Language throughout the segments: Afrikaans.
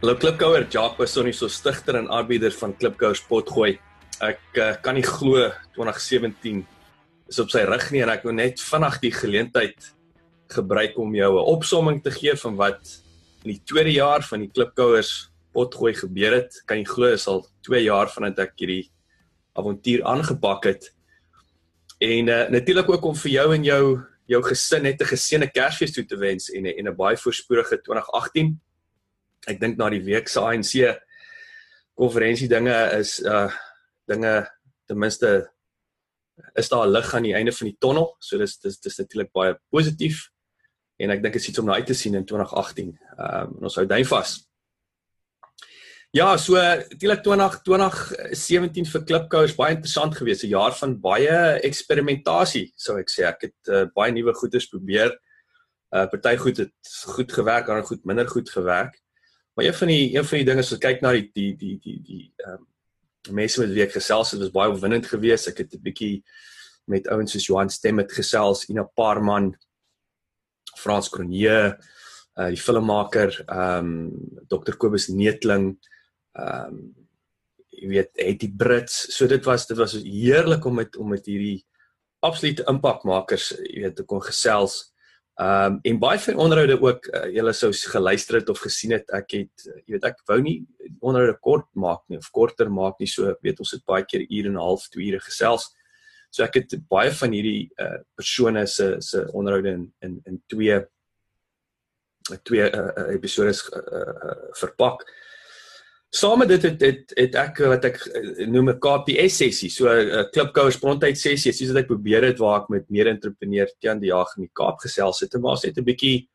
Hallo Klipkouer, Jacques was sonnie so stigter en aanbieder van Klipkouers potgooi. Ek uh, kan nie glo 2017 is op sy rug nie en ek wil net vinnig die geleentheid gebruik om jou 'n opsomming te gee van wat in die tweede jaar van die Klipkouers potgooi gebeur het. Kan jy glo is al 2 jaar vandat ek hierdie avontuur aangepak het. En uh, natuurlik ook om vir jou en jou jou gesin net 'n geseënde Kersfees toe te wens en en 'n baie voorspoedige 2018 ek dink na die week se ANC konferensie dinge is uh dinge ten minste is daar lig aan die einde van die tonnel. So dis dis dis natuurlik baie positief en ek dink dit is iets om na uit te sien in 2018. Ehm um, ons hou duim vas. Ja, so natuurlik 202017 vir Klipkou is baie interessant geweest, 'n jaar van baie eksperimentasie, sou ek sê. Ek het uh, baie nuwe goeders probeer. Uh party goed het goed gewerk, ander goed minder goed gewerk. Maar een van die een van die dinge as ons kyk na die die die die die ehm um, mense met wie ek gesels het, was baie opwindend geweest. Ek het 'n bietjie met ouens soos Johan Stemmet gesels, Ina Parman, Frans Cronje, uh die filmmaker, ehm um, Dr Kobus Neetling, ehm um, jy weet, het die Brits. So dit was dit was heerlik om met om met hierdie absolute impakmakers, jy weet, te kon gesels. Ehm um, en baie van onderhoude ook uh, julle sou geluister het of gesien het. Ek het uh, jy weet ek wou nie onderhoude kort maak nie of korter maak nie. So weet ons het baie keer ure en 'n half, 2 ure gesels. So ek het baie van hierdie uh, persone se se onderhoude in in in twee twee uh, episodes uh, uh, verpak. Saam met dit het het het ek wat ek eh, noem 'n KPS sessie, so 'n uh, klipkouer spontaan sessie, soos wat ek probeer het waar ek met meer entrepreneurs teen die jaag in die Kaap gesels het en maar net 'n bietjie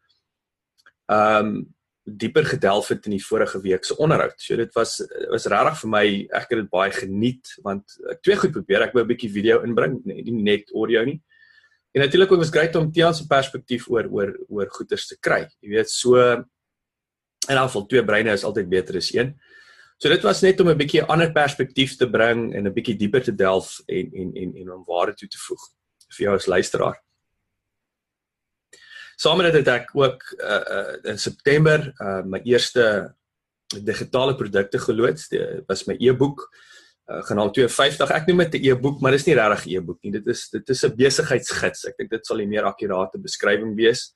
ehm um, dieper gedelf het in die vorige week se onderhoud. So dit was was regtig vir my, ek het dit baie geniet want ek twee goed probeer, ek wou 'n bietjie video inbring, nie, nie net audio nie. En natuurlik ook was grait om Tiaan se perspektief oor oor oor goeders te kry. Jy weet, so in elk geval twee breine is altyd beter as een. So dit was net om 'n bietjie 'n ander perspektief te bring en 'n bietjie dieper te delf en en en en om waarde toe te voeg vir jou as luisteraar. Dit het ek ook uh, uh in September uh my eerste digitale produkte geloods. Dit was my e-boek uh, genaamd 52. Ek noem dit 'n e-boek, maar dis nie regtig 'n e-boek nie. Dit is dit is 'n besigheidsgids. Ek dink dit sal 'n meer akkurate beskrywing wees.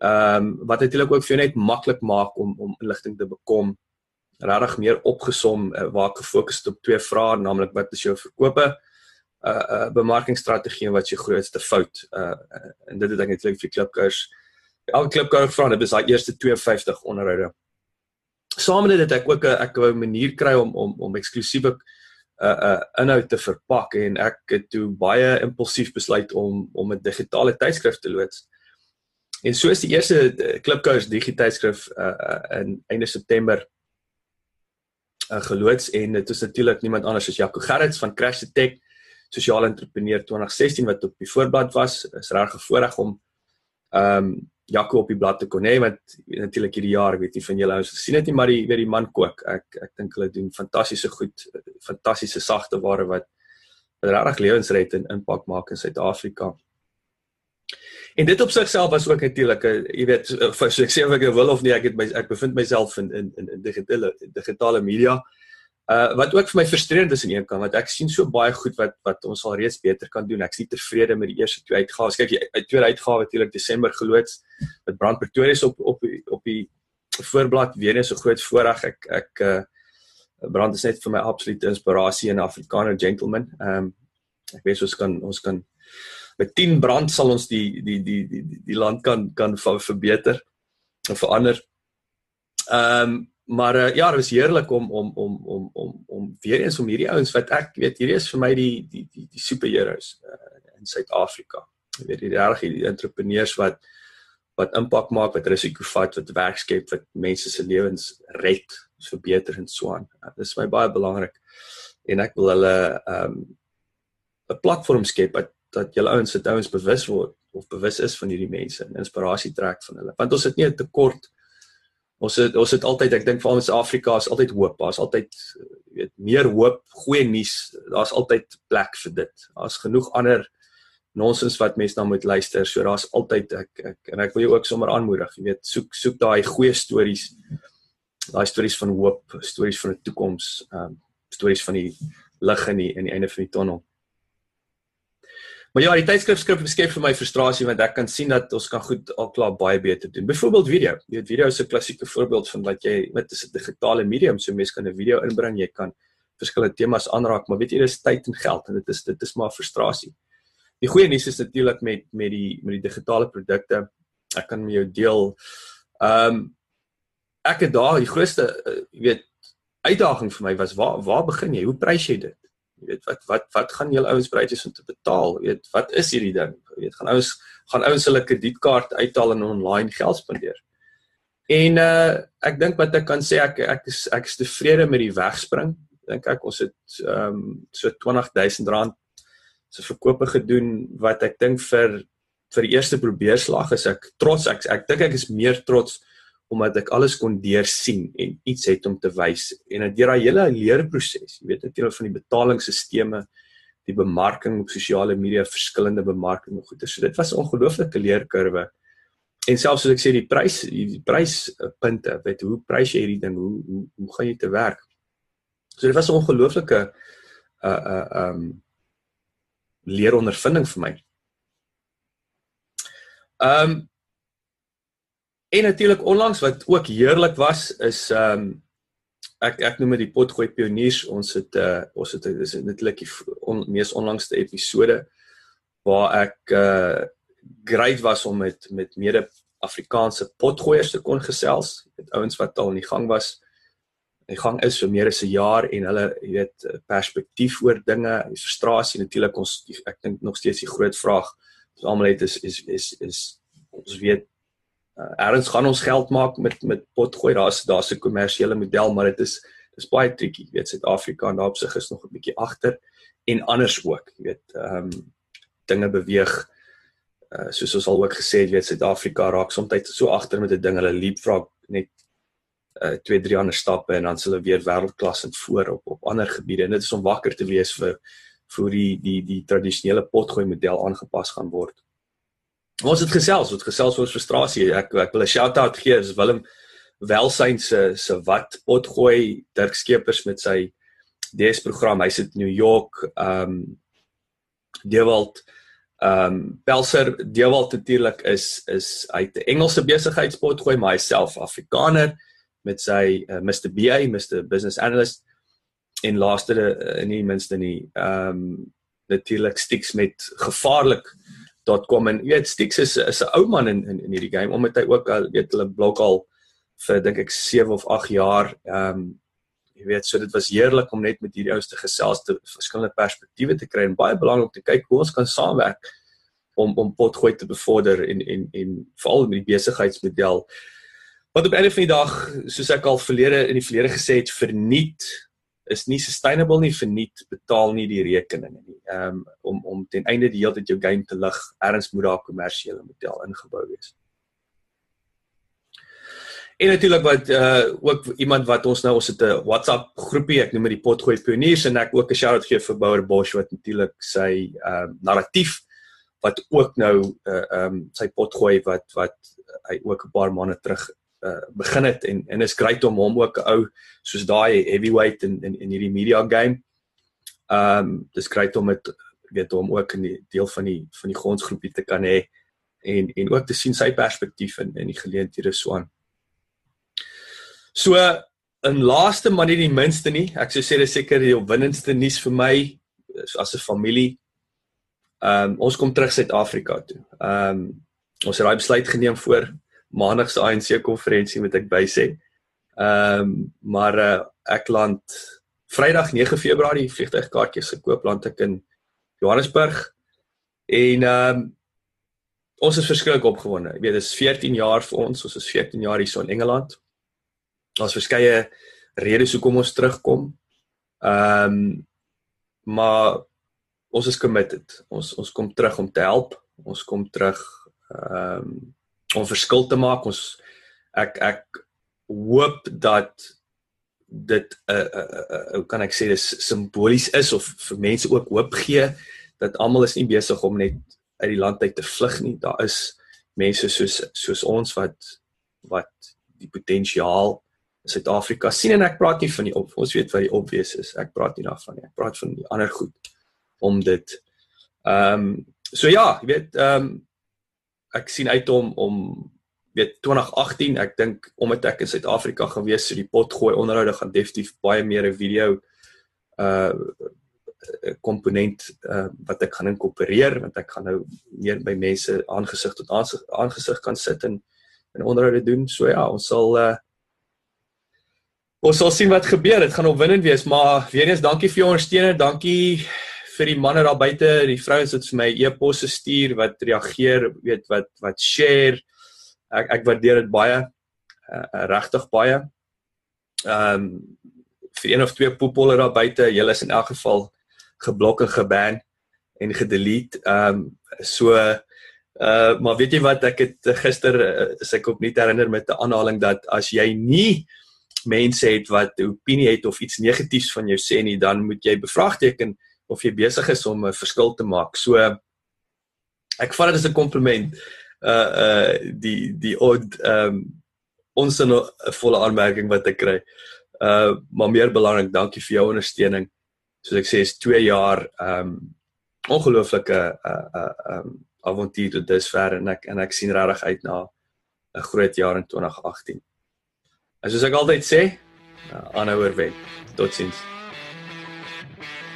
Ehm um, wat natuurlik ook vir jou net maklik maak om om inligting te bekom regtig meer opgesom uh, waar ek gefokus het op twee vrae naamlik wat is jou verkope uh, uh, bemarkingsstrategie en wat is jou grootste fout uh, en dit het ek netlik vir klipkous elke klipkou vra dit is daai eerste 52 onderhoude saam met dit het ek ook 'n ek wou 'n manier kry om om om eksklusiewe uh uh inhoud te verpak en ek het toe baie impulsief besluit om om 'n digitale tydskrif te loods. En so is die eerste Klipkous digitaalskrif uh, uh in einde September uh, geloods en dit is natuurlik niemand anders as Jaco Gerrits van Crash Tech sosiale entrepreneur 2016 wat op die voorblad was. Is reg gevoorreg om ehm um, Jaco op die blad te kon hê want natuurlik hierdie jaar weet jy van julle ouens gesien het nie maar die weet die man kook. Ek ek dink hulle doen fantastiese goed fantastiese sagte ware wat wat regtig lewens red en impak maak in Suid-Afrika En dit op sigself was ook natuurlik 'n jy weet so ek sê of ek wil of nie ek het my ek bevind myself in in in digitale digitale media. Uh wat ook vir my frustrerend is aan een kant want ek sien so baie goed wat wat ons al reeds beter kan doen. Ek is nie tevrede met die eerste twee uitgawes. Kyk, die tweede uitgawe natuurlik Desember geloods met Brand Pretoria op op op die voorblad weer eens so groot voorreg. Ek ek uh Brand is net vir my absolute inspirasie en 'n Afrikaner gentleman. Ehm um, ek weet ons kan ons kan met 10 brand sal ons die die die die die, die land kan kan verbeter of verander. Ehm um, maar uh, ja, dit was heerlik om om om om om om weer eens om hierdie ouens wat ek weet hierdie is vir my die die die die superheroes uh, in Suid-Afrika. Jy weet die regtig die entrepreneurs wat wat impak maak, wat risiko vat, wat werk skep, wat mense se lewens red, verbeter en so aan. Uh, dit is my baie belangrik en ek wil hulle ehm um, 'n platform skep wat dat julle ouens se ouens bewus word of bewus is van hierdie mense en inspirasie trek van hulle. Want ons het nie 'n tekort ons het ons het altyd ek dink vir ons Afrika is altyd hoop. Daar's altyd weet meer hoop, goeie nuus. Daar's altyd plek vir dit. Daar's genoeg ander nonsens wat mense dan moet luister. So daar's altyd ek ek en ek wil jou ook sommer aanmoedig, jy weet, soek soek daai goeie stories. Daai stories van hoop, stories van 'n toekoms, ehm um, stories van die lig in die in die einde van die tonnel. Maar ja, die tydskrif skryf beskryf vir my frustrasie want ek kan sien dat ons kan goed al klaar baie beter doen. Byvoorbeeld video. Jy weet video is 'n klassieke voorbeeld van wat jy met 'n digitale medium so mense kan 'n video inbring, jy kan verskillende temas aanraak, maar weet jy dis tyd en geld en dit is dit is maar frustrasie. Die goeie nuus is natuurlik met met die met die digitale produkte. Ek kan met jou deel. Ehm um, ek het daar die grootste uh, weet uitdaging vir my was waar waar begin jy? Hoe prys jy dit? Jy weet wat wat wat gaan julle ouens bereid is om te betaal? Jy weet wat is hierdie ding? Jy weet gaan ouens gaan ouens hulle kredietkaart uithaal en online geld spandeer. En uh ek dink wat ek kan sê ek ek is ek is tevrede met die wegspring. Dink ek ons het ehm um, so R20000 se verkope gedoen wat ek dink vir vir die eerste probeerslag is ek trots ek ek dink ek is meer trots omdat ek alles kon deursien en iets het om te wys en dit deur daai hele leerproses, jy weet natuurlik van die betalingsstelsels, die bemarking op sosiale media, verskillende bemarking en goeie. So dit was 'n ongelooflike leerkurwe. En selfs soos ek sê die prys die pryspunte, weet hoe prys jy hierdie ding, hoe hoe hoe gaan jy te werk? So dit was 'n ongelooflike uh uh um leerondervinding vir my. Um En natuurlik onlangs wat ook heerlik was is ehm um, ek ek noem dit die potgooi pioniers. Ons het uh ons het dis netlik die on, mees onlangste episode waar ek uh great was om met met mede Afrikaanse potgoeiers te kon gesels. Met ouens wat al in die gang was. Die gang is vir meer as 'n jaar en hulle, jy weet, perspektief oor dinge, die frustrasie natuurlik ons ek dink nog steeds die groot vraag wat almal het is is is is ons weet uh, erns gaan ons geld maak met met potgooi? Daar's daar's 'n kommersiële model maar dit is dis baie tricky. Jy weet Suid-Afrika en daarop sig is nog 'n bietjie agter en anders ook. Jy weet ehm um, dinge beweeg uh, soos ons al ook gesê het jy weet Suid-Afrika raak soms so agter met 'n ding. Hulle leapfrog net uh twee drie ander stappe en dan s' hulle weer wêreldklas in voor op op ander gebiede. En dit is om wakker te wees vir vir die die die tradisionele potgooi model aangepas gaan word. Ons het gesels, ons het gesels oor frustrasie. Ek ek wil 'n shout-out gee as Willem Welsyn se se wat potgooi Dirk Skeepers met sy DS program. Hy sit in New York. Um Dewald um Pelser Dewald natuurlik is is uit 'n Engelse besigheidspot gooi maar hyself Afrikaner met sy uh, Mr BA, Mr Business Analyst en laaste uh, nie minste nie. Um natuurlik stiks met gevaarlik .com en jy weet Stix is is 'n ou man in in in hierdie game omdat hy ook al weet hulle blok al vir dink ek 7 of 8 jaar. Ehm um, jy weet so dit was heerlik om net met hierdie ouste gesels te verskillende perspektiewe te kry en baie belangrik om te kyk hoe ons kan saamwerk om om potgooi te bevorder en en en veral met die besigheidsmodel. Wat op einde van die dag soos ek al verlede in die verlede gesê het verniet is nie sustainable nie verniet betaal nie die rekeninge nie. Ehm um, om om ten einde die hele tyd jou game te lig, erns moet daar 'n kommersiële model ingebou wees. En natuurlik wat uh ook iemand wat ons nou ons het 'n WhatsApp groepie, ek noem dit die Potgooi Pioniers en ek ook 'n shout-out gee vir Bouer Bosch wat natuurlik sy ehm uh, narratief wat ook nou uh ehm um, sy potgooi wat wat hy ook 'n paar maande terug uh, begin het en en is great om hom ook 'n ou soos daai heavyweight in in in hierdie media game. Ehm um, dis great om met weet hom ook in die deel van die van die grondsgroepie te kan hê en en ook te sien sy perspektief in in die geleenthede so aan. So in laaste maar nie die minste nie, ek sou sê dis seker die opwindendste nuus vir my as 'n familie. Ehm um, ons kom terug Suid-Afrika toe. Ehm um, ons het daai besluit geneem voor maandag se ANC konferensie moet ek by sê. Ehm um, maar uh, ek land Vrydag 9 Februarie vliegtuigkaartjies gekoop land ek in Johannesburg en ehm um, ons is verskriklik opgewonde. Jy weet, dit is 14 jaar vir ons. Ons is 14 jaar hier so in Engeland. Daar's verskeie redes hoekom ons terugkom. Ehm um, maar ons is committed. Ons ons kom terug om te help. Ons kom terug ehm um, om verskil te maak. Ons ek ek hoop dat dit 'n uh, uh, uh, hoe kan ek sê dis simbolies is of vir mense ook hoop gee dat almal is nie besig om net uit die land uit te vlug nie. Daar is mense soos soos ons wat wat die potensiaal in Suid-Afrika sien en ek praat nie van die op, ons weet wat die obvious is. Ek praat nie daarvan nie. Ek praat van die ander goed om dit ehm um, so ja, jy weet ehm um, ek sien uit om om weet 2018 ek dink omdat ek in Suid-Afrika gewees so die pot gooi onderhoude gaan definitief baie meer 'n video uh komponent uh wat ek gaan inkorporeer want ek gaan nou meer by mense aangesig tot aangesig kan sit en en onderhoude doen. So ja ons sal uh ons sal sien wat gebeur. Dit gaan opwindend wees maar weer eens dankie vir jou ondersteuning. Dankie vir die manne daar buite die vrouens wat vir my e-posse stuur wat reageer weet wat wat share ek ek waardeer dit baie uh, regtig baie. Ehm um, vir een of twee poepolle daar buite, julle is in elk geval geblok en geban en gedelete. Ehm um, so uh maar weet jy wat ek het gister uh, is ek op nie herinner met 'n aanhaling dat as jy nie mense het wat opinie het of iets negatiefs van jou sê nie, dan moet jy bevraagteken of jy besig is om 'n verskil te maak. So ek vat dit as 'n kompliment uh uh die die odd ehm um, ons 'n volle aanmerking wat ek kry. Uh maar meer belangrik, dankie vir jou ondersteuning. Soos ek sê is 2 jaar ehm um, ongelooflike uh uh ehm um, avontuur tot dusver en ek en ek sien regtig uit na 'n groot jaar in 2018. En soos ek altyd sê, uh, aanhouer wen. Totsiens.